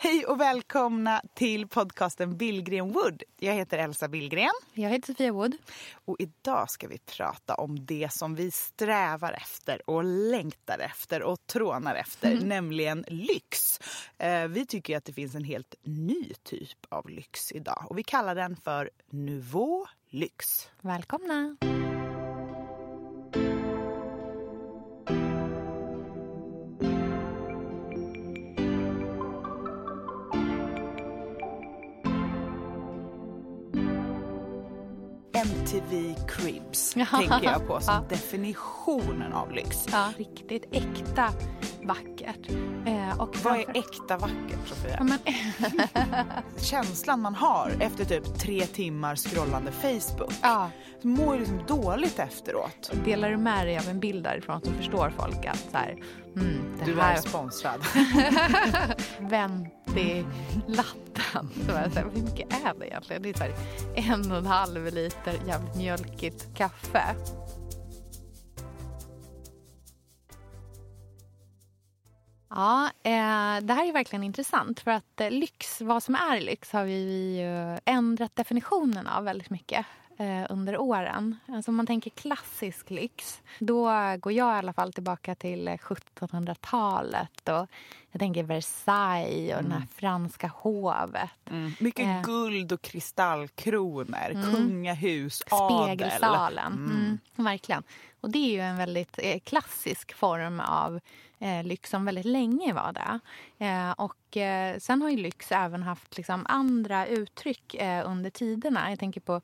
Hej och välkomna till podcasten Billgren Wood. Jag heter Elsa Billgren Jag heter Sofia Wood. och idag ska vi prata om det som vi strävar efter och längtar efter och trånar efter, nämligen lyx. Eh, Vi tycker att det finns en helt ny typ av lyx idag och vi kallar den för Nouveau Lyx. Välkomna! MTV Cribs tänker jag på som definitionen av lyx. Ja, riktigt äkta vackert. Eh, och Vad är äkta vackert, Sofia? Men, känslan man har efter typ tre timmar scrollande Facebook. ja, Du mår ju liksom dåligt efteråt. delar du med dig av en bild därifrån så förstår folk att så här, mm, det Du här är sponsrad. Venti-latten. Så var jag så här, hur mycket är det egentligen? Det är så här, en och en halv liter jävligt mjölkigt kaffe. Ja, eh, det här är verkligen intressant för att eh, lyx, vad som är lyx har vi ju eh, ändrat definitionen av väldigt mycket eh, under åren. Alltså om man tänker klassisk lyx, då går jag i alla fall tillbaka till eh, 1700-talet och jag tänker Versailles och det här franska hovet. Mm. Mycket Eh. guld och kristallkronor, kungahus, adel. Spegelsalen. Mm. Mm. verkligen. Och det är ju en väldigt eh, klassisk form av eh, lyx som väldigt länge var det. Eh, och eh, sen har ju lyx även haft liksom, andra uttryck eh, under tiderna. Jag tänker på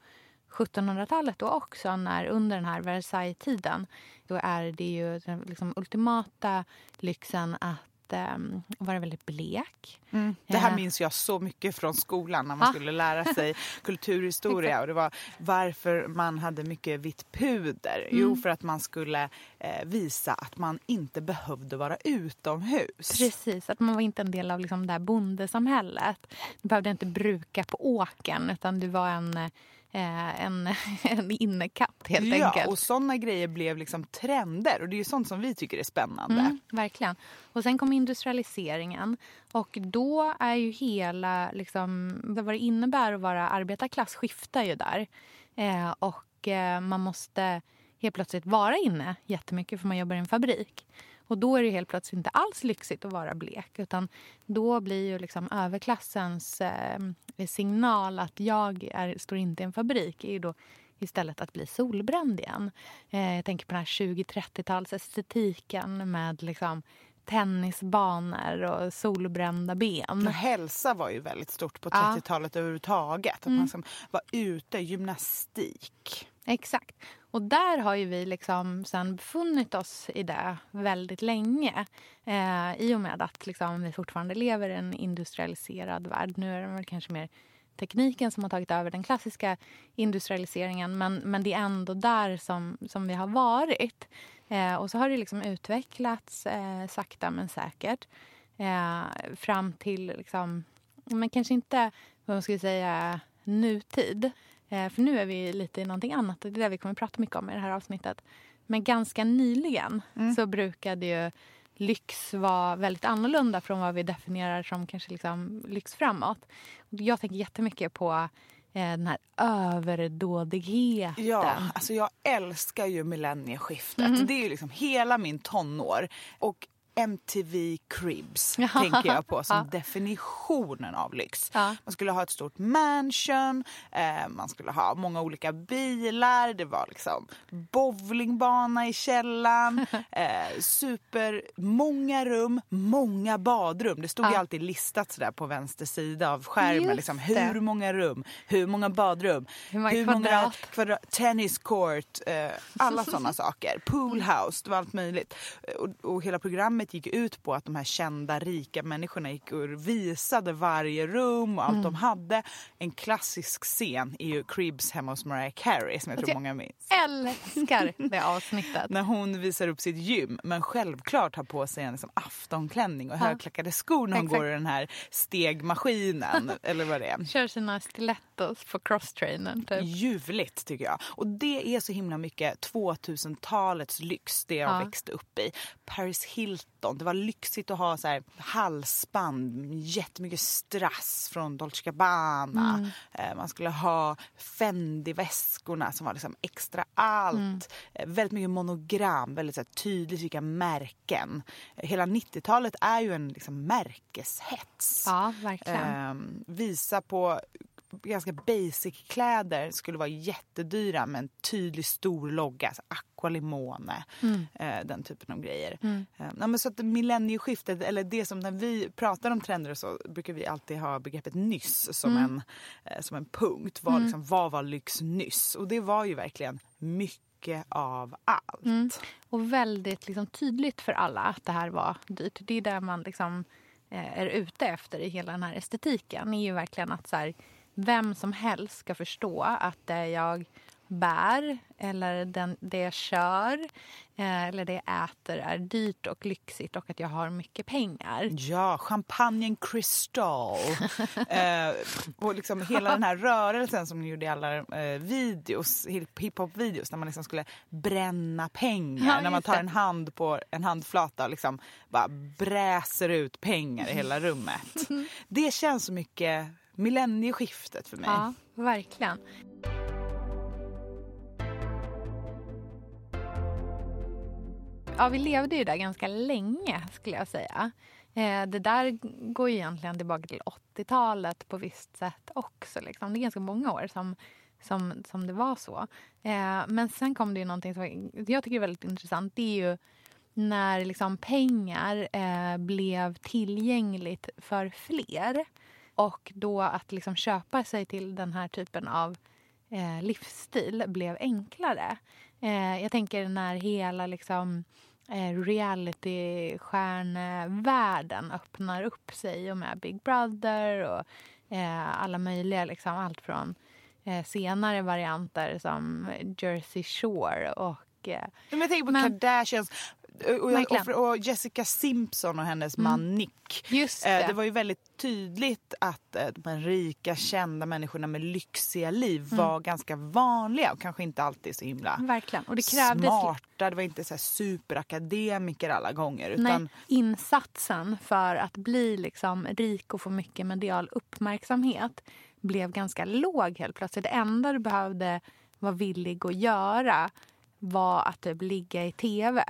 1700-talet då också, när under den här Versailles-tiden. Då är det ju den liksom, ultimata lyxen att eh, vara väldigt blek. Mm. Det här Eh. minns jag så mycket från skolan när man Ah. skulle lära sig kulturhistoria. och det var varför man hade mycket vitt puder. Mm. Jo, för att man skulle eh, visa att man inte behövde vara utomhus. Precis, att man var inte en del av liksom det här bondesamhället. Du behövde inte bruka på åkern utan du var en, eh, en, en innekatt helt ja, enkelt. och sådana grejer blev liksom trender och det är ju sånt som vi tycker är spännande. Mm, verkligen. Och sen kom industrialiseringen och då är ju hela, liksom, vad det innebär att vara arbetarklass skiftar ju där. Eh, och eh, man måste helt plötsligt vara inne jättemycket för man jobbar i en fabrik. Och då är det helt plötsligt inte alls lyxigt att vara blek utan då blir ju liksom överklassens eh, signal att jag är, står inte i en fabrik är ju då istället att bli solbränd igen. Eh, jag tänker på den här 20-30-talsestetiken med liksom tennisbanor och solbrända ben. Och hälsa var ju väldigt stort på Ja. Mm. 30-talet överhuvudtaget. Att man liksom var ute, gymnastik. Exakt. Och där har ju vi liksom sen befunnit oss i det väldigt länge. Eh, I och med att liksom vi fortfarande lever i en industrialiserad värld. Nu är det väl kanske mer tekniken som har tagit över den klassiska industrialiseringen. Men, men det är ändå där som, som vi har varit. Eh, och så har det liksom utvecklats eh, sakta men säkert. Eh, fram till liksom, men kanske inte vad man skulle säga nutid. Eh, för nu är vi lite i någonting annat och det är det vi kommer att prata mycket om i det här avsnittet. Men ganska nyligen så brukade ju lyx vara väldigt annorlunda från vad vi definierar som kanske liksom lyx framåt. Jag tänker jättemycket på eh, den här överdådigheten. Ja, alltså jag älskar ju millennieskiftet. Mhm. Det är ju liksom hela min tonår. Och MTV Cribs tänker jag på som definitionen av lyx. Ja. Man skulle ha ett stort mansion, eh, man skulle ha många olika bilar, det var liksom bowlingbana i källaren, eh, supermånga rum, många badrum. Det stod ju Ja. alltid listat sådär på vänster sida av skärmen. Liksom, hur många rum, hur många badrum, Hur många kvadrat. kvadrat, tennis court, eh, alla sådana saker. Poolhouse, det var allt möjligt. Och, och hela programmet gick ut på att de här kända rika människorna gick och visade varje rum och allt Mm. de hade. En klassisk scen är ju Cribs hemma hos Mariah Carey som jag tror jag- många minns. Älskar det avsnittet. När hon visar upp sitt gym men självklart har på sig en liksom aftonklänning och högklackade skor när hon Exakt. går i den här stegmaskinen eller vad det är. Kör sina stilettos på crosstrainern. Typ. Ljuvligt tycker jag. Och det är så himla mycket 2000-talets lyx, det jag Ja. växte upp i. Paris Hilton, det var lyxigt att ha så här halsband, jättemycket strass från Dolce Gabbana. Mm. Eh, Man skulle ha Fendi-väskorna som var liksom extra allt. Mm. Eh, Väldigt mycket monogram, väldigt så här, tydligt vilka märken. Eh, Hela 90-talet är ju en liksom, märkeshets. Ja, verkligen. Ehm, visa på ganska basic kläder skulle vara jättedyra med en tydlig stor logga. Alltså Aqualimone, Mm. eh, den typen av grejer. Eh, ja, men så att millennieskiftet, eller det som när vi pratar om trender och så brukar vi alltid ha begreppet nyss som, Mm. en, eh, som en punkt. Vad, liksom, vad var lyx nyss? Och det var ju verkligen mycket av allt. Mm. Och väldigt liksom, tydligt för alla att det här var dyrt. Det är där man liksom, är ute efter i hela den här estetiken. Det är ju verkligen att så här, vem som helst ska förstå att det jag bär eller den, det jag kör eh, eller det jag äter är dyrt och lyxigt och att jag har mycket pengar. Ja, champagnen Crystal. eh, och liksom hela den här rörelsen som ni gjorde i alla eh, videos, hip- hiphop-videos när man liksom skulle bränna pengar. Ja, när man tar en hand på en handflata och liksom bara bräser ut pengar i hela rummet. Det känns så mycket millennieskiftet för mig. Ja, verkligen. Ja, vi levde ju där ganska länge skulle jag säga. Eh, det där går ju egentligen tillbaka till 80-talet på visst sätt också. Liksom. Det är ganska många år som, som, som det var så. Eh, men sen kom det ju någonting som jag tycker är väldigt intressant. Det är ju när liksom pengar eh, blev tillgängligt för fler. Och då att liksom köpa sig till den här typen av eh, livsstil blev enklare. Eh, jag tänker när hela liksom, eh, reality-stjärnevärlden öppnar upp sig och med Big Brother och eh, alla möjliga, liksom, allt från eh, senare varianter som Jersey Shore och eh, Men jag tänker på Men- Kardashians och, och. Mm. och, och Jessica Simpson och hennes man Nick. Just Eh, det. det var ju väldigt tydligt att eh, de rika, kända människorna med lyxiga liv Mm. var ganska vanliga och kanske inte alltid så himla Verkligen. Och det krävdes smarta. Det var inte så superakademiker alla gånger. Utan Nej, insatsen för att bli liksom rik och få mycket medial uppmärksamhet blev ganska låg helt plötsligt. Det enda du behövde vara villig att göra var att typ ligga i tv.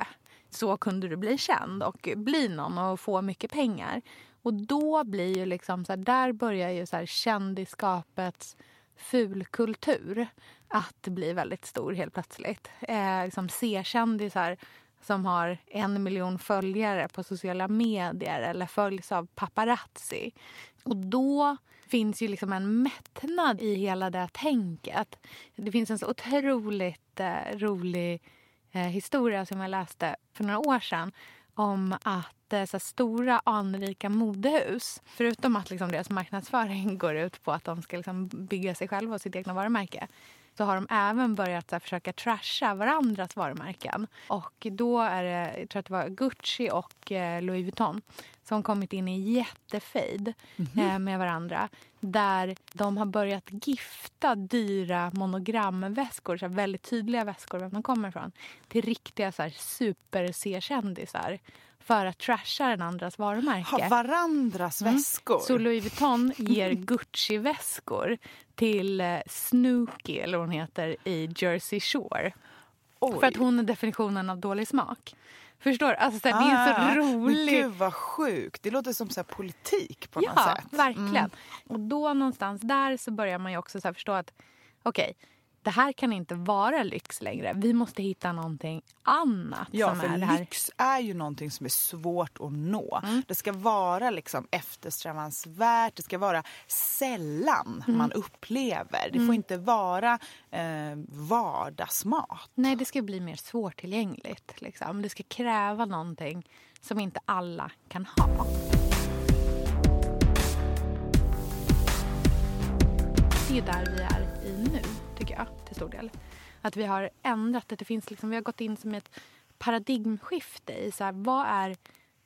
Så kunde du bli känd och bli någon och få mycket pengar. Och då blir ju liksom så här, där börjar ju så här kändisskapets fulkultur att bli väldigt stor helt plötsligt. Eh, liksom C-kändisar som har en miljon följare på sociala medier eller följs av paparazzi. Och då finns ju liksom en mättnad i hela det tänket. Det finns en så otroligt eh, rolig eh, historia som jag läste för några år sedan om att eh, så stora anrika modehus, förutom att liksom, deras marknadsföring går ut på att de ska liksom, bygga sig själva och sitt egna varumärke så har de även börjat här, försöka trasha varandras varumärken. Och då är det, jag tror att det var Gucci och eh, Louis Vuitton som kommit in i jättefejd eh, med varandra. Där de har börjat gifta dyra monogramväskor, så här, väldigt tydliga väskor vem de kommer ifrån, till riktiga så här, super-C-kändisar för att trasha den andras varumärke. ha varandras väskor. Så Louis Vuitton ger Gucci-väskor till eh, Snooki, eller hon heter, i Jersey Shore. Oj. För att hon är definitionen av dålig smak. Förstår? Alltså, så här, det är Ah, så Men roligt. gud vad sjukt. Det låter som så här politik på något Ja, sätt. Mm. verkligen. Och då någonstans där så börjar man ju också så förstå att okej, det här kan inte vara lyx längre. Vi måste hitta någonting annat Ja, som för är lyx är ju någonting som är svårt att nå. Mm. Det ska vara liksom eftersträvansvärt, det ska vara sällan Mm. man upplever. Det får inte vara eh, vardagsmat. Nej, det ska bli mer svårtillgängligt. Liksom. Det ska kräva någonting som inte alla kan ha. Det är där vi är tycker jag, till stor del. Att vi har ändrat det. det finns liksom, vi har gått in som ett paradigmskifte i så här, vad är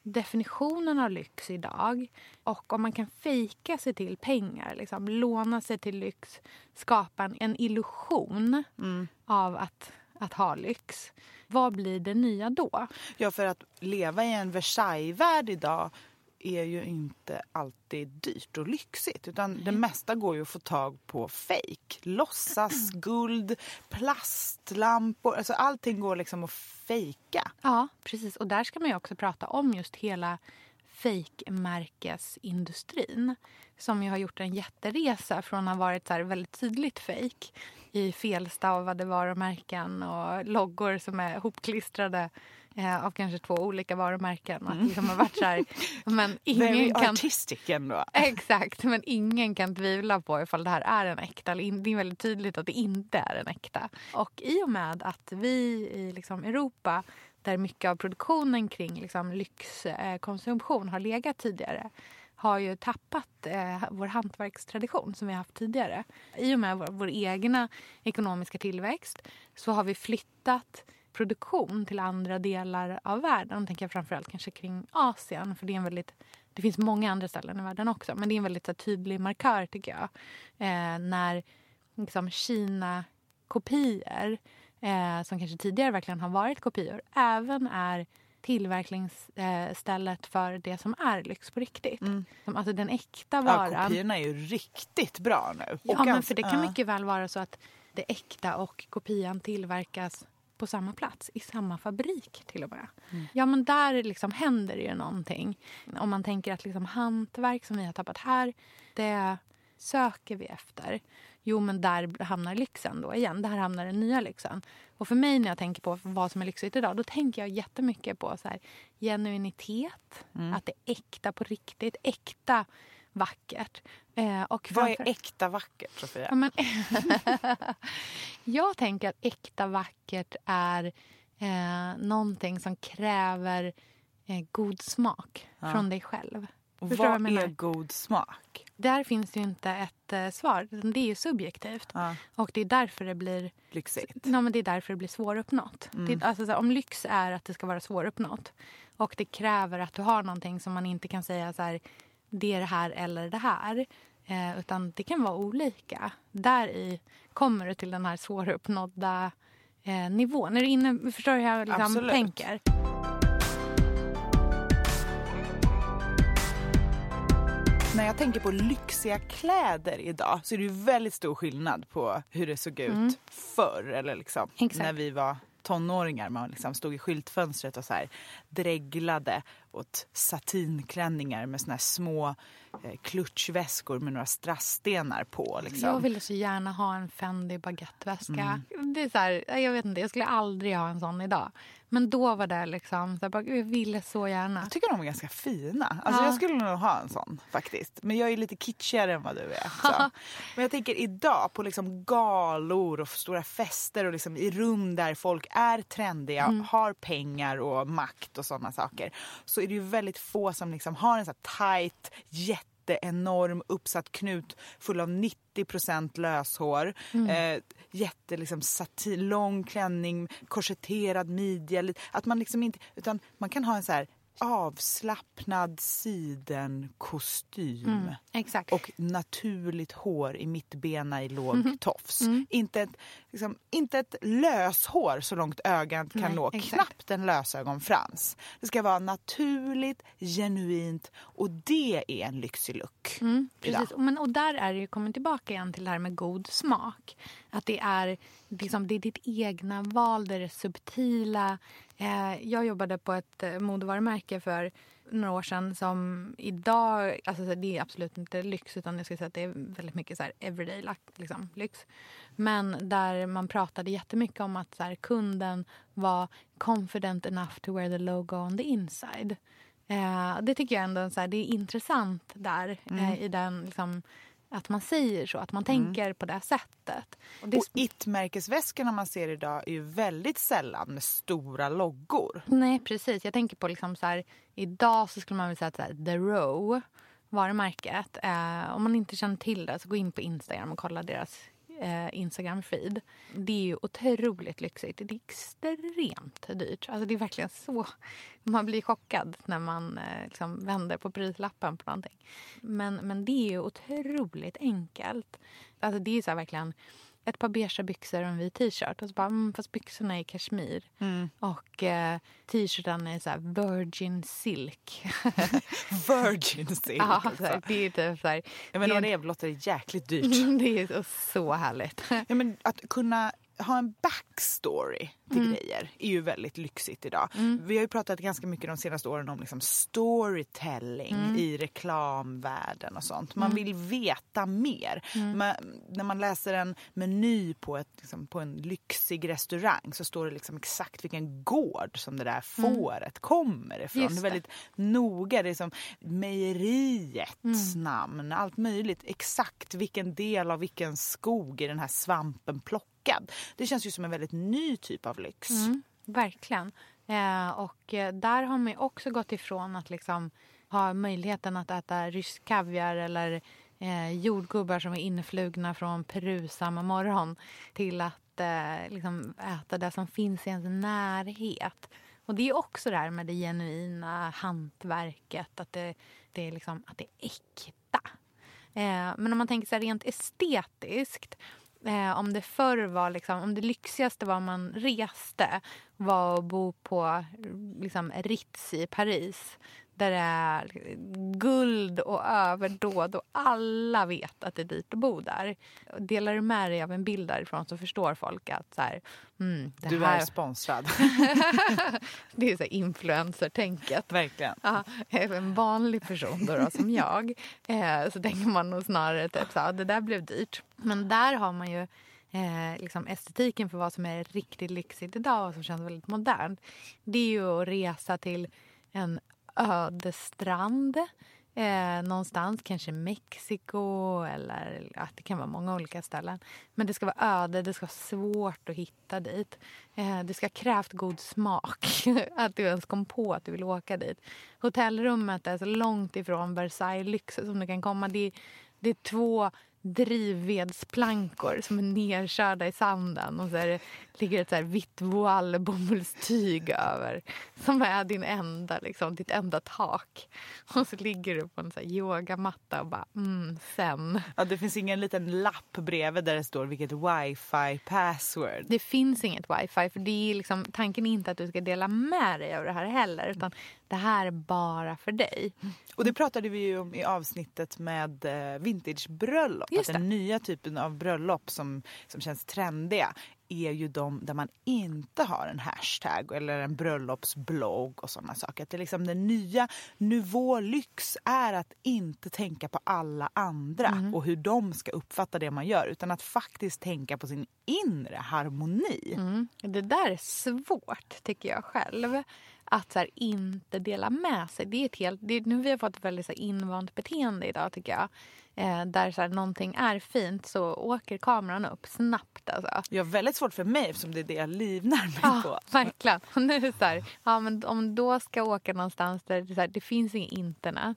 definitionen av lyx idag och om man kan fejka sig till pengar, liksom, låna sig till lyx, skapa en, en illusion av att, att ha lyx. Vad blir det nya då? Ja, för att leva i en Versailles-värld idag är ju inte alltid dyrt och lyxigt. Utan det mesta går ju att få tag på fejk. Låtsas, guld, plastlampor. Alltså allting går liksom att fejka. Ja, precis. Och där ska man ju också prata om just hela fejkmärkesindustrin som ju har gjort en jätteresa från att ha varit så väldigt tydligt fejk i felstavade varumärken och loggor som är hopklistrade eh, av kanske två olika varumärken. Och att liksom har varit så här, men Mm. Very ingen kan... artistic ändå. Exakt, men ingen kan tvivla på ifall det här är en äkta. Det är väldigt tydligt att det inte är en äkta. Och i och med att vi i liksom Europa där mycket av produktionen kring liksom lyxkonsumtion har legat tidigare har ju tappat eh, vår hantverkstradition som vi haft tidigare. I och med vår, vår egna ekonomiska tillväxt så har vi flyttat produktion till andra delar av världen. tänker jag framförallt kanske kring Asien. För det, är en väldigt, det finns många andra ställen i världen också. Men det är en väldigt så, tydlig markör tycker jag. Eh, när liksom, Kina-kopior eh, som kanske tidigare verkligen har varit kopior även är tillverkningsstället för det som är lyx på riktigt. Som, alltså den äkta Ja, varan. kopiorna är ju riktigt bra nu. Ja, Och men för det kan ja. mycket väl vara så att det äkta och kopian tillverkas på samma plats, i samma fabrik till och med. Ja, men där liksom händer det ju någonting. Om man tänker att liksom hantverk som vi har tappat här, det söker vi efter. Jo, men där hamnar lyxen då igen. Där hamnar den nya lyxen. Och för mig när jag tänker på vad som är lyxigt idag, då tänker jag jättemycket på så här, genuinitet, att det är äkta på riktigt, äkta vackert. Eh, och Vad är äkta vackert, Sofia? Ja, men jag tänker att äkta vackert är eh, någonting som kräver eh, god smak från dig själv. Och Förstår du vad vad är god smak? Där finns ju inte ett eh, svar. Det är ju subjektivt. Ja. Och det är därför det blir Lyxigt. Ja, men det är därför det blir svåruppnått. Det, alltså, så om lyx är att det ska vara svåruppnått och det kräver att du har någonting som man inte kan säga så här, det är det här eller det här. Eh, utan det kan vara olika. Där i kommer du till den här svåruppnådda eh, nivån. Är du inne, förstår du hur jag liksom Absolut. tänker? När jag tänker på lyxiga kläder idag så är det ju väldigt stor skillnad på hur det såg ut förr. Eller liksom, Mm. Exakt. när vi var tonåringar. Man liksom stod i skyltfönstret och så här dreglade åt satinklänningar med såna här små eh, klutchväskor med några strassstenar på. Liksom. Jag ville så gärna ha en Fendi baguetteväska. Mm. Det är så här, jag vet inte, jag skulle aldrig ha en sån idag. Men då var det liksom, så här, bara, jag ville så gärna. Jag tycker de är ganska fina. Alltså Ja. Jag skulle nog ha en sån faktiskt. Men jag är lite kitschigare än vad du är. Så. Men jag tänker idag på liksom galor och stora fester och liksom i rum där folk är trendiga, Mm. har pengar och makt och sådana saker. Så är det ju väldigt få som liksom har en så här tight, jätteenorm uppsatt knut full av 90 löshår. Eh, jätte liksom satin, lång klänning, korsetterad midja. Att man liksom inte, utan man kan ha en så här avslappnad sidenkostym. Exakt. Och naturligt hår i mittbena i låg tofs. Inte, ett, liksom, inte ett löshår så långt ögat kan Nej, nå. exakt. Knappt en lösögonfrans. Det ska vara naturligt, genuint och det är en lyxig look. Mm, precis. Men, och där är det ju, kommer tillbaka igen till det här med god smak. Att det är, liksom, det är ditt egna val, det är det subtila. Eh, jag jobbade på ett eh, modevarumärke för några år sedan som idag, alltså så det är absolut inte lyx utan jag skulle säga att det är väldigt mycket så här everyday liksom, lyx. Men där man pratade jättemycket om att så här, kunden var confident enough to wear the logo on the inside. Eh, det tycker jag ändå så här, det är intressant där eh, i den liksom, att man säger så, att man tänker på det sättet. Och det, Och it-märkesväskorna man ser idag är ju väldigt sällan med stora loggor. Nej, precis. Jag tänker på liksom så här, idag så skulle man väl säga att så här, The Row, varumärket. Eh, om man inte känner till det så gå in på Instagram och kolla deras eh, Instagram-feed. Det är ju otroligt lyxigt. Det är extremt dyrt. Alltså det är verkligen så... Man blir chockad när man eh, liksom vänder på prislappen på någonting. Men, men det är ju otroligt enkelt. Alltså det är så här verkligen ett par beigea byxor och en vit t-shirt. Och så bara, mm, fast byxorna är kashmir. Och eh, t-shirten är så virgin silk. Virgin silk ja, också. så här, det är typ så här, Jag menar, det, det låter jäkligt dyrt. det är så härligt. Ja, men att kunna ha en backstory till Mm. grejer är ju väldigt lyxigt idag. Vi har ju pratat ganska mycket de senaste åren om liksom storytelling Mm. i reklamvärlden och sånt. Man vill veta mer. Mm. Man, när man läser en meny på, ett, liksom, på en lyxig restaurang så står det liksom exakt vilken gård som det där fåret kommer ifrån. Mm. Just det är det. väldigt noga. Det är som mejeriets namn, allt möjligt. Exakt vilken del av vilken skog är den här svampen plockad. Det känns ju som en väldigt ny typ av lyx. Mm, verkligen. Eh, och eh, där har man ju också gått ifrån att liksom ha möjligheten att äta rysk kaviar eller eh, jordgubbar som är influgna från Peru samma morgon till att eh, liksom äta det som finns i ens närhet. Och det är också det här med det genuina hantverket, att det, det, är, liksom, att det är äkta. Eh, men om man tänker så här rent estetiskt Eh, om det förr var liksom, om det lyxigaste var man reste var att bo på liksom, Ritz i Paris där det är guld och överdåd och alla vet att det är dyrt att bo där. Delar du med dig av en bild därifrån så förstår folk att så här, mm, det Du här är sponsrad. det är så influencer-tänket. Verkligen. Ja, en vanlig person då, då, som jag eh, så tänker man nog snarare typ så här, det där blev dyrt. Men där har man ju eh, liksom estetiken för vad som är riktigt lyxigt idag och som känns väldigt modernt. Det är ju att resa till en öde strand eh, någonstans, kanske Mexiko eller ja, det kan vara många olika ställen. Men det ska vara öde, det ska vara svårt att hitta dit. Eh, det ska ha krävt god smak att du ens kom på att du vill åka dit. Hotellrummet är så långt ifrån Versailles lyx som du kan komma. Det är, det är två drivvedsplankor som är nerkörda i sanden och så är det, ligger ett så här vitt bomullstyg över som är din enda, liksom, ditt enda tak. Och så ligger du på en så här yogamatta och bara mm, sen. Ja, det finns ingen liten lapp bredvid där det står vilket wifi password. Det finns inget wifi för det är liksom, tanken är inte att du ska dela med dig av det här heller utan det här är bara för dig. Och det pratade vi ju om i avsnittet med eh, vintagebröllop. Att den nya typen av bröllop som, som känns trendiga är ju de där man inte har en hashtag eller en bröllopsblogg och sådana saker. Att det är liksom den nya nivå lyx är att inte tänka på alla andra och hur de ska uppfatta det man gör utan att faktiskt tänka på sin inre harmoni. Mm. Det där är svårt, tycker jag själv. Att så här, inte dela med sig. Det är ett helt, det nu vi har fått ett väldigt så här, invant beteende idag, tycker jag. Eh, där så här, någonting är fint så åker kameran upp snabbt. Alltså. Har väldigt svårt för mig eftersom det är det jag livnär mig Ja, på. verkligen. Och nu så här, ja, men om då ska åka någonstans där det, så här, det finns inget internet.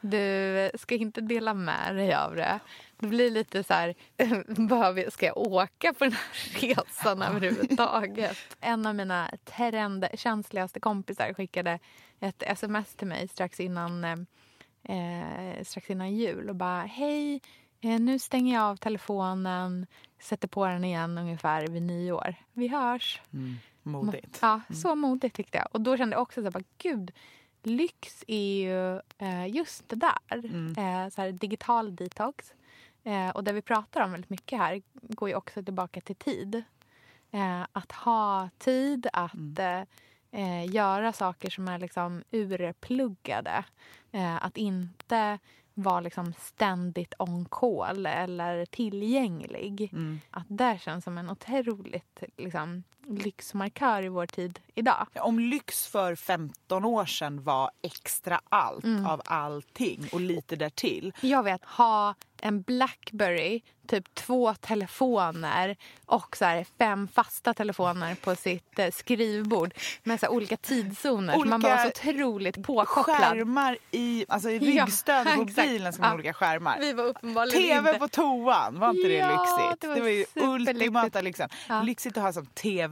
Du ska inte dela med dig av det. Det blir lite så här, behöver, ska jag åka på den här resan överhuvudtaget? En av mina trend, känsligaste kompisar skickade ett sms till mig strax innan, eh, strax innan jul och bara hej, eh, nu stänger jag av telefonen, sätter på den igen ungefär vid nyår. Vi hörs. Modigt. Ja, så modigt tyckte jag. Och då kände jag också så här, gud, lyx är ju eh, just det där. Eh, så här, digital detox. Eh, och det vi pratar om väldigt mycket här går ju också tillbaka till tid. Eh, att ha tid att Mm. eh, göra saker som är liksom urpluggade. Eh, att inte vara liksom ständigt on call eller tillgänglig. Mm. Att det känns som en otroligt liksom, lyxmarkör i vår tid idag. Om lyx för 15 år sedan var extra allt Mm. av allting och lite därtill. Jag vet, ha en Blackberry, typ två telefoner och så här fem fasta telefoner på sitt eh, skrivbord med så här olika tidszoner. Så man var så otroligt påkopplad. Skärmar i, alltså i Ja, ryggstödet på exakt. bilen ha Ja. olika skärmar. Vi var uppenbarligen TV inte... på toan, var inte det Ja, lyxigt? det Det var var, ju ultimata lyxen. Ja. Lyxigt att ha som TV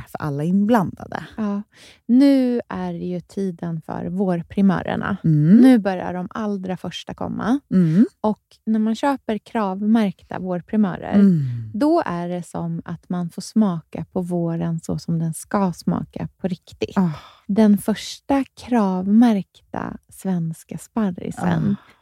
för alla inblandade. Ja. Nu är det ju tiden för vårprimörerna. Mm. Nu börjar de allra första komma. Mm. Och när man köper kravmärkta vårprimörer, Mm. då är det som att man får smaka på våren så som den ska smaka på riktigt. Ah. Den första kravmärkta svenska sparrisen, Ah.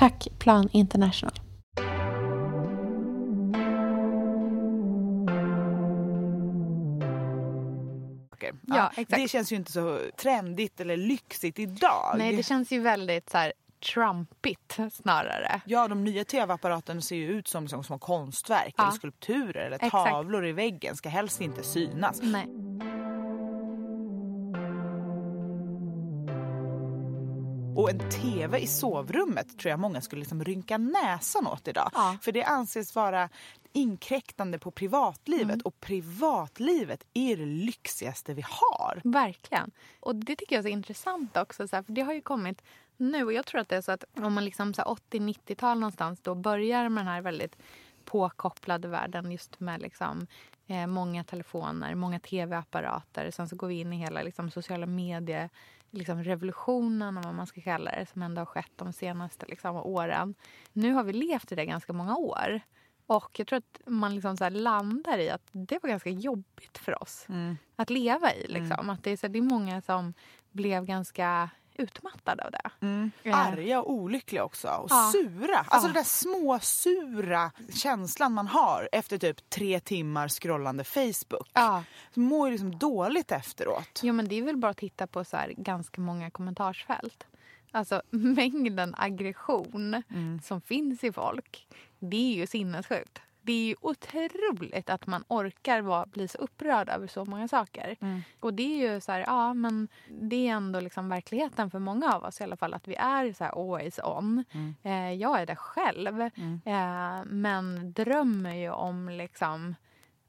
Tack Plan International. saker. Ja, exakt. Det känns ju inte så trendigt eller lyxigt idag. Nej, det känns ju väldigt så här trumpigt snarare. Ja, de nya tv-apparaterna ser ju ut som, som små konstverk Ja. eller skulpturer eller Exakt. tavlor i väggen. Ska helst inte synas. Nej. Och en tv i sovrummet tror jag många skulle liksom rynka näsan åt idag. Ja. För det anses vara inkräktande på privatlivet Mm. och privatlivet är det lyxigaste vi har. Verkligen. Och det tycker jag är så intressant också. Så här, för det har ju kommit nu och jag tror att det är så att om man liksom så här 80-90-tal någonstans då börjar med den här väldigt påkopplade världen just med liksom eh, många telefoner, många tv-apparater. Sen så går vi in i hela liksom, sociala medier liksom revolutionen och vad man ska kalla det som ändå har skett de senaste liksom, åren. Nu har vi levt i det ganska många år. Och jag tror att man liksom så landar i att det var ganska jobbigt för oss att leva i. Liksom. Att det, är så, det är många som blev ganska utmattade av det. Ja. Arga och olyckliga också. Och Ja. sura. Alltså Ja. den där småsura känslan man har efter typ tre timmar scrollande Facebook. Ja. Så mår ju liksom dåligt efteråt. Jo, men det är väl bara att titta på så här ganska många kommentarsfält. Alltså mängden aggression som finns i folk, det är ju sinnessjukt. Det är ju otroligt att man orkar vara, bli så upprörd över så många saker. Och det är ju så här, ja men det är ändå liksom verkligheten för många av oss i alla fall att vi är så här always on. Eh, jag är det själv. Eh, men drömmer ju om liksom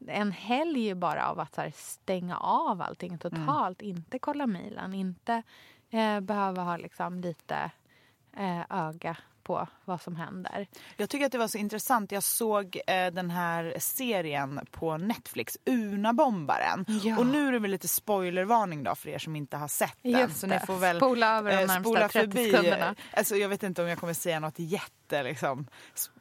en helg bara av att här, stänga av allting totalt. Inte kolla mejlen, inte eh, behöva ha liksom, lite eh, öga på vad som händer. Jag tycker att det var så intressant. Jag såg eh, den här serien på Netflix, Una-bombaren. Ja. Och nu är det väl lite spoilervarning då för er som inte har sett den. Just så det. ni får väl Spola över de eh, närmsta spola 30 förbi. sekunderna. Alltså, jag vet inte om jag kommer säga något jätte liksom.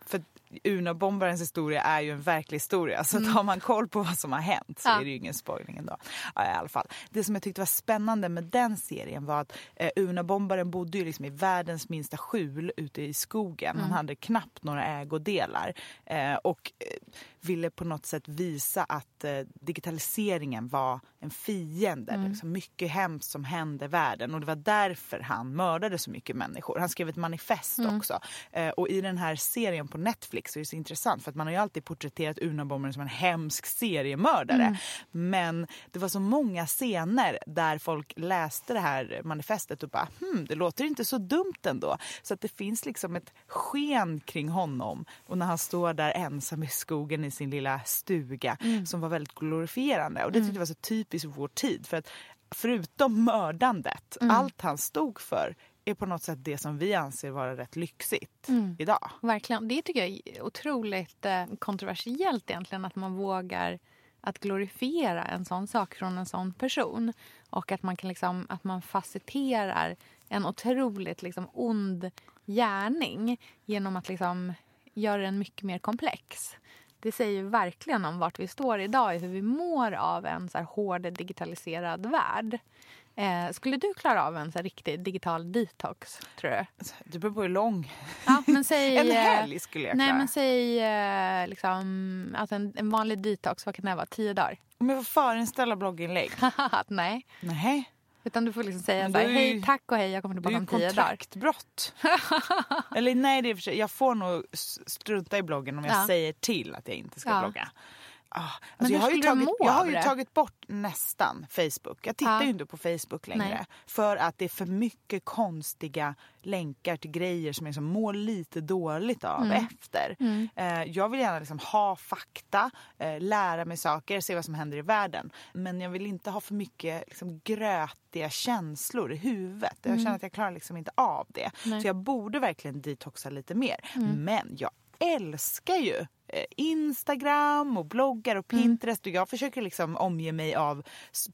För Una-bombarens historia är ju en verklig historia. Så tar man koll på vad som har hänt så Mm. Ja. är det ju ingen spoiling ändå. Ja, i alla fall. Det som jag tyckte var spännande med den serien var att eh, Una-bombaren bodde ju liksom i världens minsta skjul ute i skogen. Mm. Han hade knappt några ägodelar. Eh, och eh, ville på något sätt visa att eh, digitaliseringen var en fiende. Mm. Det var liksom mycket hemskt som hände i världen och det var därför han mördade så mycket människor. Han skrev ett manifest Mm. också. Eh, och i den här serien på Netflix är det så intressant för att man har ju alltid porträtterat Unabomber som en hemsk seriemördare. Mm. Men det var så många scener där folk läste det här manifestet och bara hmm, det låter inte så dumt ändå. Så att det finns liksom ett sken kring honom och när han står där ensam i skogen i sin lilla stuga Mm. som var väldigt glorifierande och det tyckte jag var så typiskt för vår tid för att förutom mördandet, Mm. allt han stod för är på något sätt det som vi anser vara rätt lyxigt Mm. idag. Verkligen. Det tycker jag är otroligt eh, kontroversiellt egentligen att man vågar att glorifiera en sån sak från en sån person. Och att man, kan liksom, att man facetterar en otroligt liksom ond gärning genom att liksom göra den mycket mer komplex. Det säger verkligen om vart vi står idag, i hur vi mår av en så här hård digitaliserad värld. Eh, skulle du klara av en så riktig digital detox, tror du? Det beror på hur lång. Ja, men säg, En eh, helg skulle jag Nej, klara. men säg eh, liksom, att en, en vanlig detox, vad kan det vara? Tio dagar? Om jag får förinställa blogginlägg? nej. Nej. Utan du får liksom säga så här, är hej, tack och hej, jag kommer Det är tillbaka om tio dagar. kontraktbrott. Eller nej, det är för sig. Jag får nog strunta i bloggen om jag Ja. säger till att jag inte ska Ja. blogga. Ah, Men alltså hur jag har ju, tagit, jag har ju tagit bort nästan Facebook. Jag tittar Ja. ju inte på Facebook längre. Nej. För att det är för mycket konstiga länkar till grejer som jag liksom mår lite dåligt av Mm. efter. Mm. Eh, jag vill gärna liksom ha fakta, eh, lära mig saker, se vad som händer i världen. Men jag vill inte ha för mycket liksom, grötiga känslor i huvudet. Jag Mm. känner att jag klarar liksom inte av det. Nej. Så jag borde verkligen detoxa lite mer. Mm. Men jag älskar ju eh, Instagram och bloggar och Mm. Pinterest och jag försöker liksom omge mig av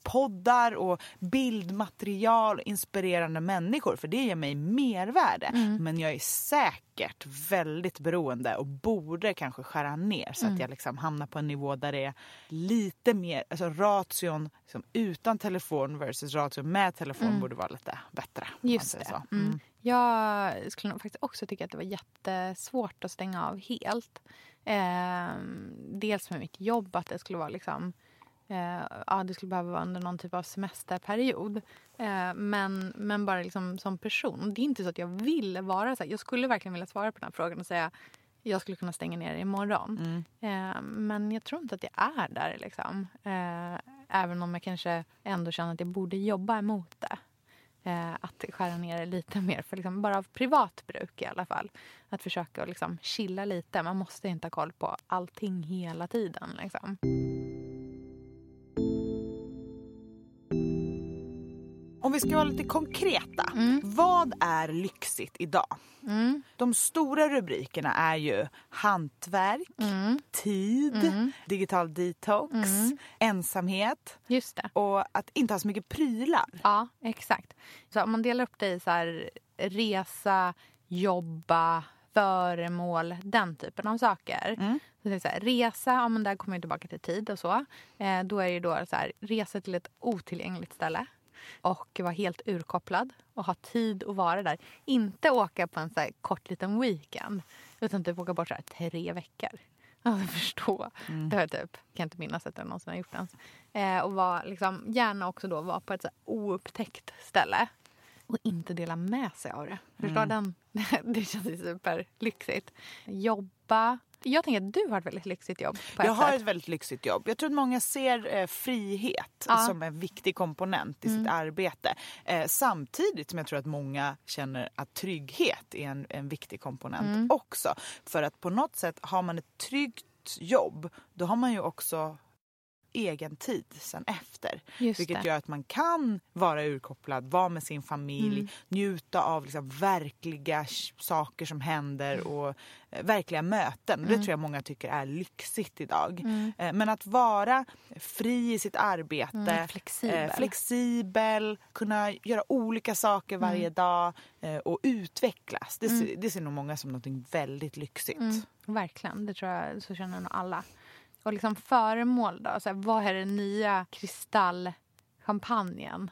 poddar och bildmaterial inspirerande människor för det ger mig mervärde. Mm. Men jag är säkert väldigt beroende och borde kanske skära ner så Mm. att jag liksom hamnar på en nivå där det är lite mer, alltså ration liksom utan telefon versus ration med telefon Mm. borde vara lite bättre. Just det. Jag skulle nog faktiskt också tycka att det var jättesvårt att stänga av helt. Ehm, dels med mitt jobb, att det skulle vara liksom... Eh, ja, det skulle behöva vara under någon typ av semesterperiod. Eh, men, men bara liksom som person. Det är inte så att jag vill vara så här. Jag skulle verkligen vilja svara på den här frågan och säga jag skulle kunna stänga ner imorgon. Mm. Eh, men jag tror inte att jag är där. Liksom. Eh, även om jag kanske ändå känner att jag borde jobba emot det. Eh, att skära ner det lite mer, för liksom bara av privat bruk i alla fall. Att försöka liksom chilla lite. Man måste inte ha koll på allting hela tiden. Liksom. Vi ska vara lite konkreta. Vad är lyxigt idag? Mm. De stora rubrikerna är ju hantverk, Mm. tid, digital detox, ensamhet Just det. och att inte ha så mycket prylar. Ja, exakt. Så om man delar upp det i så här, resa, jobba, föremål, den typen av saker. Så det är så här, resa, ja, men där kommer jag tillbaka till tid och så. Eh, då är det ju då så här, resa till ett otillgängligt ställe och vara helt urkopplad och ha tid att vara där. Inte åka på en så kort liten weekend utan typ åka bort så här tre veckor. Ja, jag förstår. Det har jag typ, kan inte minnas att jag någonsin har gjort ens. Eh, och var, liksom, gärna också då vara på ett så oupptäckt ställe och inte dela med sig av det. Förstår Mm. den? det känns ju superlyxigt. Jobba. Jag tänker att du har ett väldigt lyxigt jobb. Jag har ett väldigt lyxigt jobb. Jag tror att många ser eh, frihet Ja. som en viktig komponent i sitt Mm. arbete. Eh, samtidigt som jag tror att många känner att trygghet är en, en viktig komponent Mm. också. För att på något sätt har man ett tryggt jobb då har man ju också egen tid sen efter. Just vilket det. gör att man kan vara urkopplad, vara med sin familj, Mm. njuta av liksom verkliga saker som händer och eh, verkliga möten. Det Mm. tror jag många tycker är lyxigt idag. Mm. Eh, men att vara fri i sitt arbete, Mm, flexibel. eh, flexibel kunna göra olika saker varje Mm. dag och utvecklas. Det, ser, Mm. det ser nog många som något väldigt lyxigt. Mm, verkligen, det tror jag, så känner nog alla. Och liksom föremål då, så här, vad är den nya kristallchampagnen?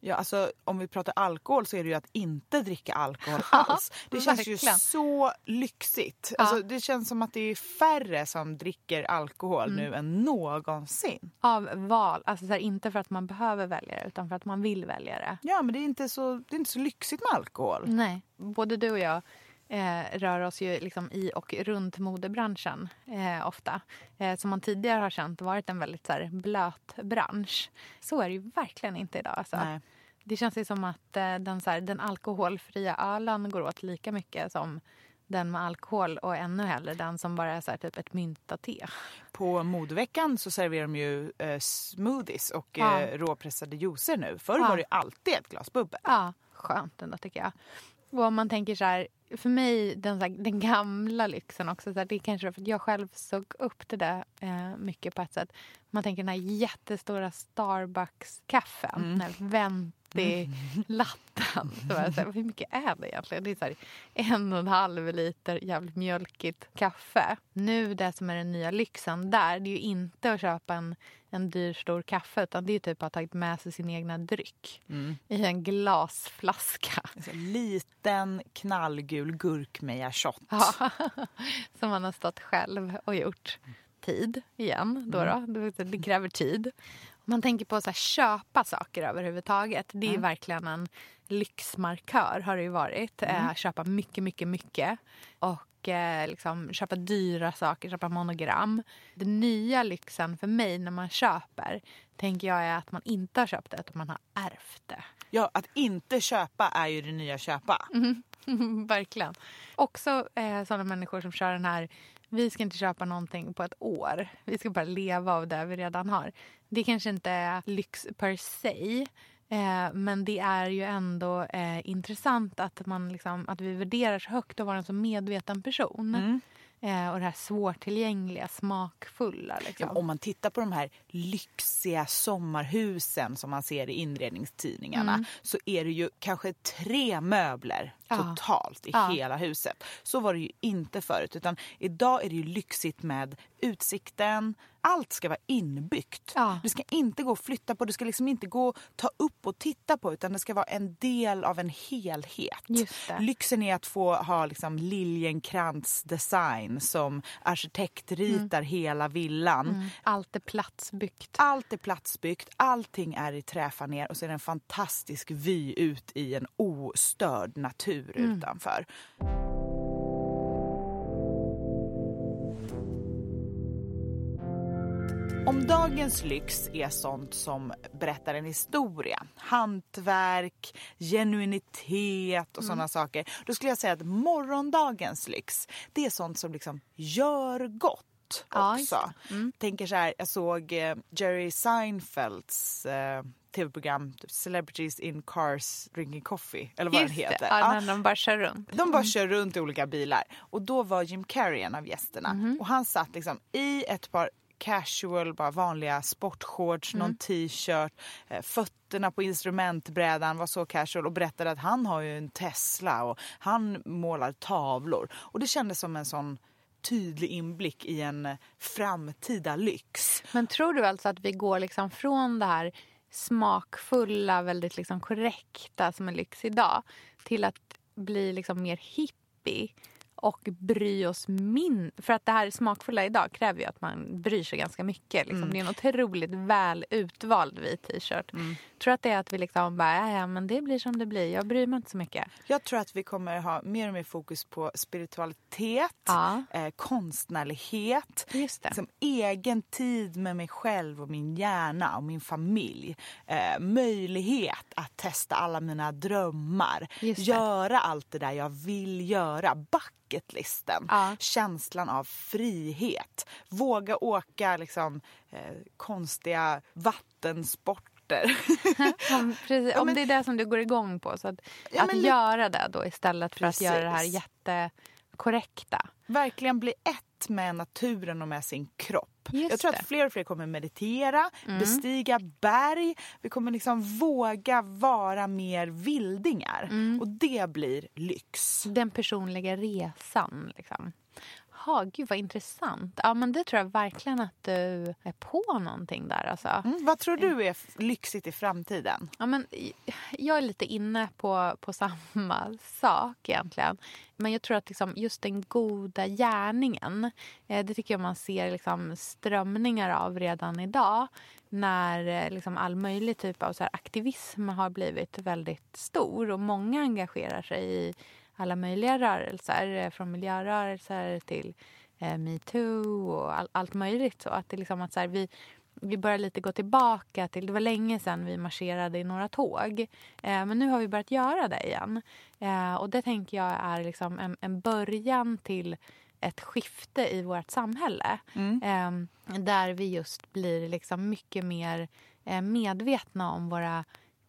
Ja, alltså, om vi pratar alkohol så är det ju att inte dricka alkohol alls. Det känns verkligen. ju så lyxigt. Ja. Alltså, det känns som att det är färre som dricker alkohol Mm. nu än någonsin. Av val, alltså så här, inte för att man behöver välja det utan för att man vill välja det. Ja, men det är inte så, det är inte så lyxigt med alkohol. Nej, både du och jag eh, rör oss ju liksom i och runt modebranschen eh, ofta. Eh, som man tidigare har känt varit en väldigt så här, blöt bransch. Så är det ju verkligen inte idag. Alltså. Nej. Det känns ju som att eh, den, så här, den alkoholfria ölen går åt lika mycket som den med alkohol och ännu hellre den som bara är så här, typ ett mynta-te. På modeveckan så serverar de ju eh, smoothies och Ja. eh, råpressade juicer nu. Förr Ja. var det alltid ett glas bubbel. Ja, skönt ändå tycker jag. Och om man tänker så här, för mig den, den gamla lyxen också, så här, det är kanske för att jag själv såg upp det där eh, mycket på ett sätt. Man tänker den här jättestora Starbucks-kaffen, den här venti-latten. Så var jag så här, hur mycket är det egentligen? Det är så här, en och en halv liter jävligt mjölkigt kaffe. Nu det som är den nya lyxen där, det är ju inte att köpa en, en dyr stor kaffe utan det är typ att ha tagit med sig sin egna dryck i en glasflaska. Så liten knallgul gurkmeja-shot. Ja, som man har stått själv och gjort. Tid igen. Då då. Det- Det kräver tid. Man tänker på att köpa saker överhuvudtaget. Det är verkligen en lyxmarkör har det ju varit. Eh, köpa mycket, mycket, mycket. Och eh, liksom, köpa dyra saker, köpa monogram. Den nya lyxen för mig när man köper tänker jag är att man inte har köpt det, utan man har ärvt det. Ja, att inte köpa är ju det nya köpa. Verkligen. Också eh, sådana människor som kör den här vi ska inte köpa någonting på ett år. Vi ska bara leva av det vi redan har. Det kanske inte är lyx per se. Eh, men det är ju ändå eh, intressant att, man liksom, att vi värderar så högt att vara en så medveten person. Mm. Eh, och det här svårtillgängliga, smakfulla. Liksom. Ja, om man tittar på de här lyxiga sommarhusen som man ser i inredningstidningarna så är det ju kanske tre möbler Ja. totalt i Ja. hela huset. Så var det ju inte förut utan idag är det ju lyxigt med utsikten. Allt ska vara inbyggt. Ja. Det ska inte gå att flytta på, det ska liksom inte gå att ta upp och titta på utan det ska vara en del av en helhet. Lyxen är att få ha liksom Liljenkrantz design som arkitekt ritar hela villan. Allt är platsbyggt. Allt är platsbyggt, allting är i träfaner och så är det en fantastisk vy ut i en ostörd natur utanför. Om dagens lyx är sånt som berättar en historia, hantverk, genuinitet och sådana saker. Då skulle jag säga att morgondagens lyx, det är sånt som liksom gör gott Ja, också. Tänker så här, jag såg eh, Jerry Seinfelds eh, tv-program Celebrities in Cars Drinking Coffee, eller vad den Just heter. det, ja, Ja. de bara kör runt. De bara kör runt i olika bilar. Och då var Jim Carrey en av gästerna. Och han satt liksom i ett par casual, bara vanliga sportshorts, någon t-shirt, eh, fötterna på instrumentbrädan var så casual och berättade att han har ju en Tesla och han målar tavlor. Och det kändes som en sån tydlig inblick i en eh, framtida lyx. Men tror du alltså att vi går liksom från det här smakfulla, väldigt liksom korrekta som är lyx idag till att bli liksom mer hippie och bry oss min För att det här smakfulla idag kräver ju att man bryr sig ganska mycket. Liksom. Det är en otroligt väl utvald vit t-shirt. Tror att det är att vi liksom bara, "Ja, men det blir som det blir. Jag bryr mig inte så mycket. Jag tror att vi kommer ha mer och mer fokus på spiritualitet, Ja. eh, konstnärlighet, Just det. liksom egen tid med mig själv och min hjärna och min familj. Eh, möjlighet att testa alla mina drömmar. Göra allt det där jag vill göra. Bucketlisten. Ja. Känslan av frihet. Våga åka liksom, eh, konstiga vattensporter. Om, precis, Ja, om men- det är det som du går igång på. Så att, Ja, att göra det då istället för att göra det här Precis. Jättekorrekta. verkligen bli ett med naturen och med sin kropp. Just jag tror det. att fler och fler kommer meditera, bestiga berg. Vi kommer liksom våga vara mer vildingar. Och det blir lyx. Den personliga resan. Liksom. Ha, gud vad intressant. Ja, men det tror jag verkligen att du är på någonting där. Alltså. Mm, vad tror du är f- lyxigt i framtiden? Ja, men, jag är lite inne på, på samma sak egentligen. Men jag tror att liksom, just den goda gärningen, eh, det tycker jag man ser liksom, strömningar av redan idag. När eh, liksom, all möjlig typ av så aktivism har blivit väldigt stor och många engagerar sig i alla möjliga rörelser. eh, Från miljörörelser till eh, metoo och all, allt möjligt. Så att det liksom att så här, vi, vi börjar lite gå tillbaka till... Det var länge sedan vi marscherade i några tåg. Eh, men nu har vi börjat göra det igen. Eh, och det tänker jag är liksom en, en början till ett skifte i vårt samhälle. Eh, där vi just blir liksom mycket mer eh, medvetna om våra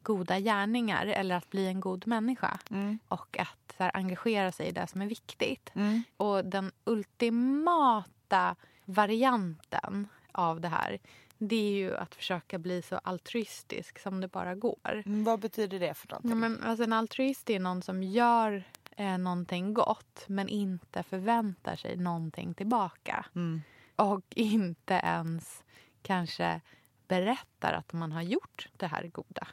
goda gärningar eller att bli en god människa. Och att här, engagera sig i det som är viktigt. Och den ultimata varianten av det här det är ju att försöka bli så altruistisk som det bara går. Mm, vad betyder det för någonting? Ja, men, alltså, en altruist är någon som gör eh, någonting gott men inte förväntar sig någonting tillbaka. Mm. Och inte ens kanske berättar att man har gjort det här goda.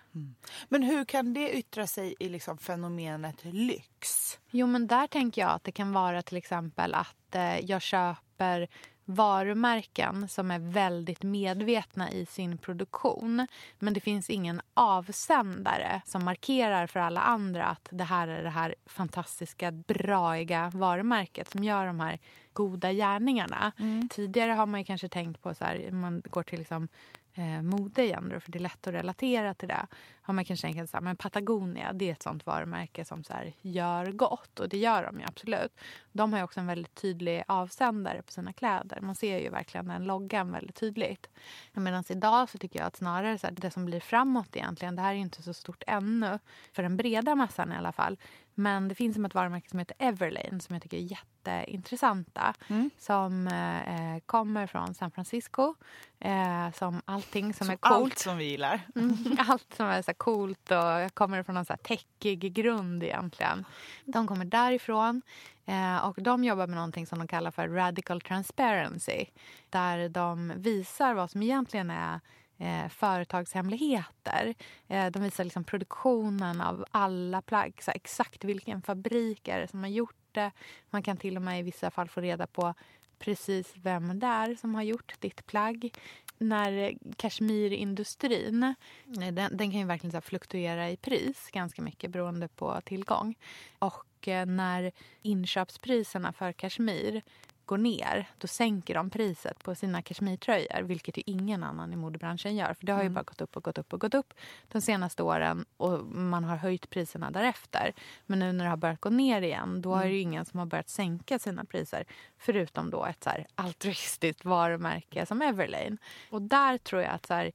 Men hur kan det yttra sig i liksom fenomenet lyx? Jo, men där tänker jag att det kan vara till exempel att eh, jag köper varumärken som är väldigt medvetna i sin produktion. Men det finns ingen avsändare som markerar för alla andra att det här är det här fantastiska, braiga varumärket som gör de här goda gärningarna. Tidigare har man kanske tänkt på, så här, man går till liksom, eh, mode igen då, för det är lätt att relatera till det. Har man kanske tänkt men Patagonia det är ett sånt varumärke som så här, gör gott och det gör de ju absolut. De har också en väldigt tydlig avsändare på sina kläder. Man ser ju verkligen den loggan väldigt tydligt. Medan idag så tycker jag att snarare så här, det som blir framåt egentligen, det här är inte så stort ännu för den breda massan i alla fall. Men det finns som ett varumärke som heter Everlane som jag tycker är jätteintressanta. Som eh, kommer från San Francisco. Eh, som allting som, är coolt. Allt som vi gillar. Mm, Allt som är så coolt och kommer från någon så här techig grund egentligen. De kommer därifrån eh, och de jobbar med någonting som de kallar för radical transparency. Där de visar vad som egentligen är eh, företagshemligheter. Eh, de visar liksom produktionen av alla plagg. Så exakt vilken fabrik är det som har gjort det. Man kan till och med i vissa fall få reda på precis vem det är som har gjort ditt plagg. När eh, kashmirindustrin, Nej, den, den kan ju verkligen så här fluktuera i pris ganska mycket beroende på tillgång. Och eh, när inköpspriserna för kashmir går ner, då sänker de priset på sina kashmirtröjor, vilket ju ingen annan i modebranschen gör. För det har ju bara gått upp och gått upp och gått upp de senaste åren och man har höjt priserna därefter. Men nu när det har börjat gå ner igen, då är det ju ingen som har börjat sänka sina priser. Förutom då ett så här altruistiskt varumärke som Everlane. Och där tror jag att så här,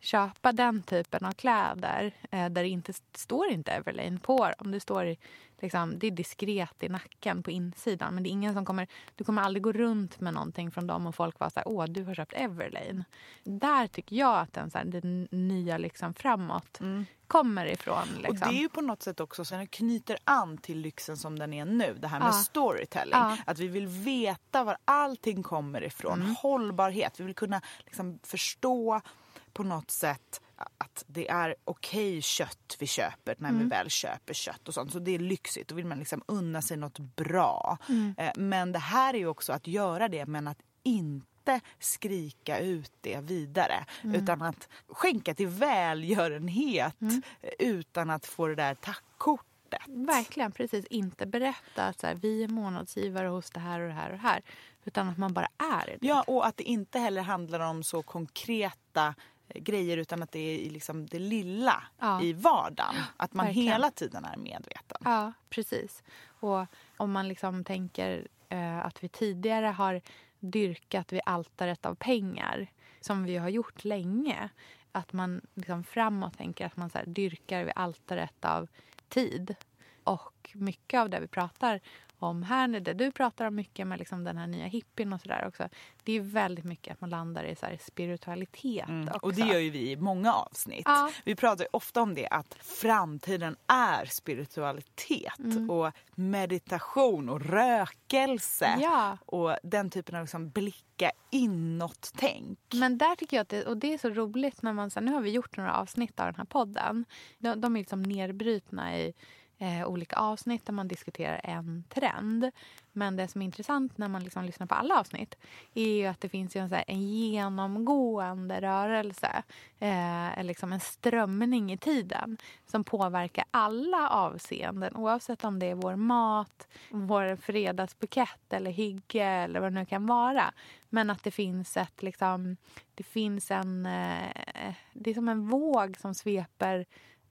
köpa den typen av kläder eh, där det inte står inte Everlane på dem. Det står liksom, det är diskret i nacken på insidan. Men det är ingen som kommer, du kommer aldrig gå runt med någonting från dem och folk var så här, åh du har köpt Everlane. Där tycker jag att den, så här, det nya liksom framåt kommer ifrån. Liksom. Och det är ju på något sätt också så den knyter an till lyxen som den är nu. Det här med Ja. storytelling. Ja. Att vi vill veta var allting kommer ifrån. Mm. Hållbarhet. Vi vill kunna liksom förstå på något sätt att det är okej kött vi köper när Mm. vi väl köper kött och sånt. Så det är lyxigt. Då vill man liksom unna sig något bra. Mm. Eh, Men det här är ju också att göra det men att inte skrika ut det vidare. Mm. Utan att skänka till välgörenhet Mm. eh, utan att få det där tackkortet. Verkligen, precis. Inte berätta att så här, vi är månadsgivare hos det här och det här och det här. Utan att man bara är det. Ja, och att det inte heller handlar om så konkreta grejer utan att det är liksom det lilla Ja. i vardagen. Att man Verkligen. hela tiden är medveten. Ja, precis. Och om man liksom tänker eh, att vi tidigare har dyrkat vid altaret av pengar, som vi har gjort länge. Att man liksom framåt tänker att man så dyrkar vid altaret av tid. Och mycket av det vi pratar om här nu, det du pratar om mycket med liksom den här nya hippien och sådär också. Det är väldigt mycket att man landar i så här spiritualitet också. Mm. Och det gör ju vi i många avsnitt. Ja. Vi pratar ofta om det att framtiden är spiritualitet Mm. och meditation och rökelse. Ja. Och den typen av liksom blicka inåt-tänk. Men där tycker jag att det, och det är så roligt när man, här, nu har vi gjort några avsnitt av den här podden. De, de är liksom nedbrutna i eh, olika avsnitt där man diskuterar en trend. Men det som är intressant när man liksom lyssnar på alla avsnitt är ju att det finns ju en, så här, en genomgående rörelse, eh, liksom en strömning i tiden som påverkar alla avseenden oavsett om det är vår mat, vår fredagsbukett eller hygge eller vad det nu kan vara. Men att det finns ett liksom, det finns en, eh, det är som en våg som sveper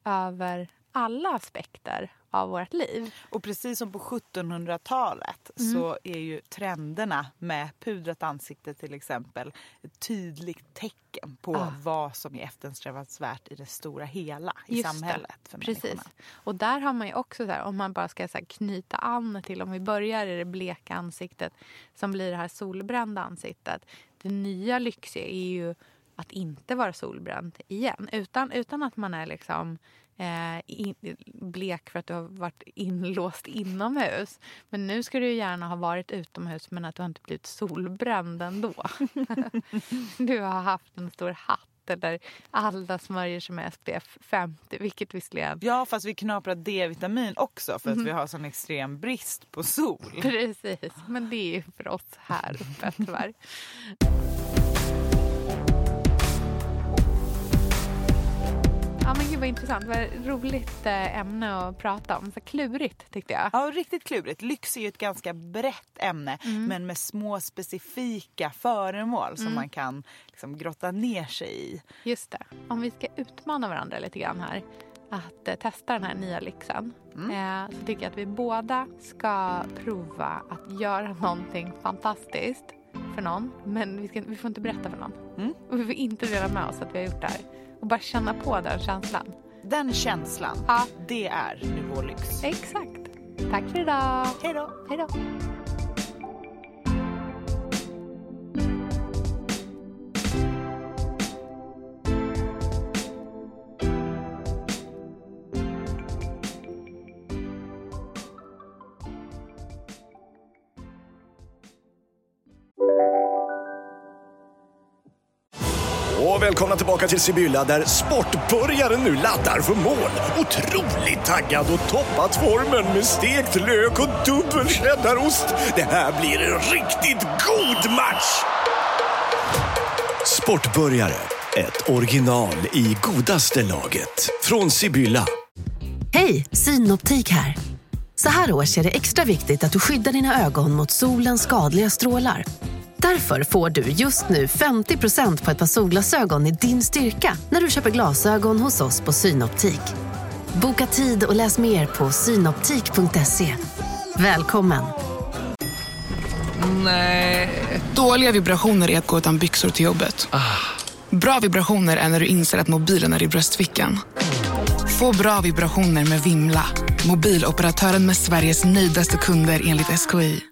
över alla aspekter av vårt liv. Och precis som på 1700-talet Mm. så är ju trenderna med pudrat ansikte till exempel ett tydligt tecken på Ah. vad som är eftersträvansvärt i det stora hela i Just samhället för Precis. människorna. Och där har man ju också, så här, om man bara ska så här, knyta an till, om vi börjar i det bleka ansiktet som blir det här solbrända ansiktet. Det nya lyxiga är ju att inte vara solbränd igen. Utan, utan att man är liksom eh, in, blek för att du har varit inlåst inomhus. Men nu ska du gärna ha varit utomhus men att du har inte blivit solbränd ändå. du har haft en stor hatt eller alla smörjer som är SPF 50, vilket visserligen Ja, fast vi knaprar D-vitamin också för att Mhm. vi har sån extrem brist på sol. Precis, men det är ju för oss här uppe tyvärr. Ja men gud vad intressant, vad roligt eh, ämne att prata om. Så klurigt tyckte jag. Ja, riktigt klurigt. Lyx är ju ett ganska brett ämne Mm. men med små specifika föremål som Mm. man kan liksom grotta ner sig i. Just det. Om vi ska utmana varandra lite grann här att eh, testa den här nya lyxen eh, så tycker jag att vi båda ska prova att göra någonting fantastiskt för någon. Men vi, ska, vi får inte berätta för någon. Och vi får inte dela med oss att vi har gjort det här. Och bara känna på den känslan. Den känslan, Ja. det är Nivå Lyx. Exakt. Tack för idag. Hej då. Hej då. Tillbaka till Sibylla där sportbörjaren nu laddar för mål. Otroligt taggad och toppat formen med stekt lök och dubbel cheddarost. Det här blir en riktigt god match! Sportbörjare, ett original i godaste laget. Från Sibylla. Hej, Synoptik här. Så här års är det extra viktigt att du skyddar dina ögon mot solens skadliga strålar. Därför får du just nu 50% på ett par solglasögon i din styrka när du köper glasögon hos oss på Synoptik. Boka tid och läs mer på synoptik.se. Välkommen! Nej. Dåliga vibrationer är att gå utan byxor till jobbet. Bra vibrationer är när du inser att mobilen är i bröstfickan. Få bra vibrationer med Vimla. Mobiloperatören med Sveriges nöjdaste kunder enligt SKI.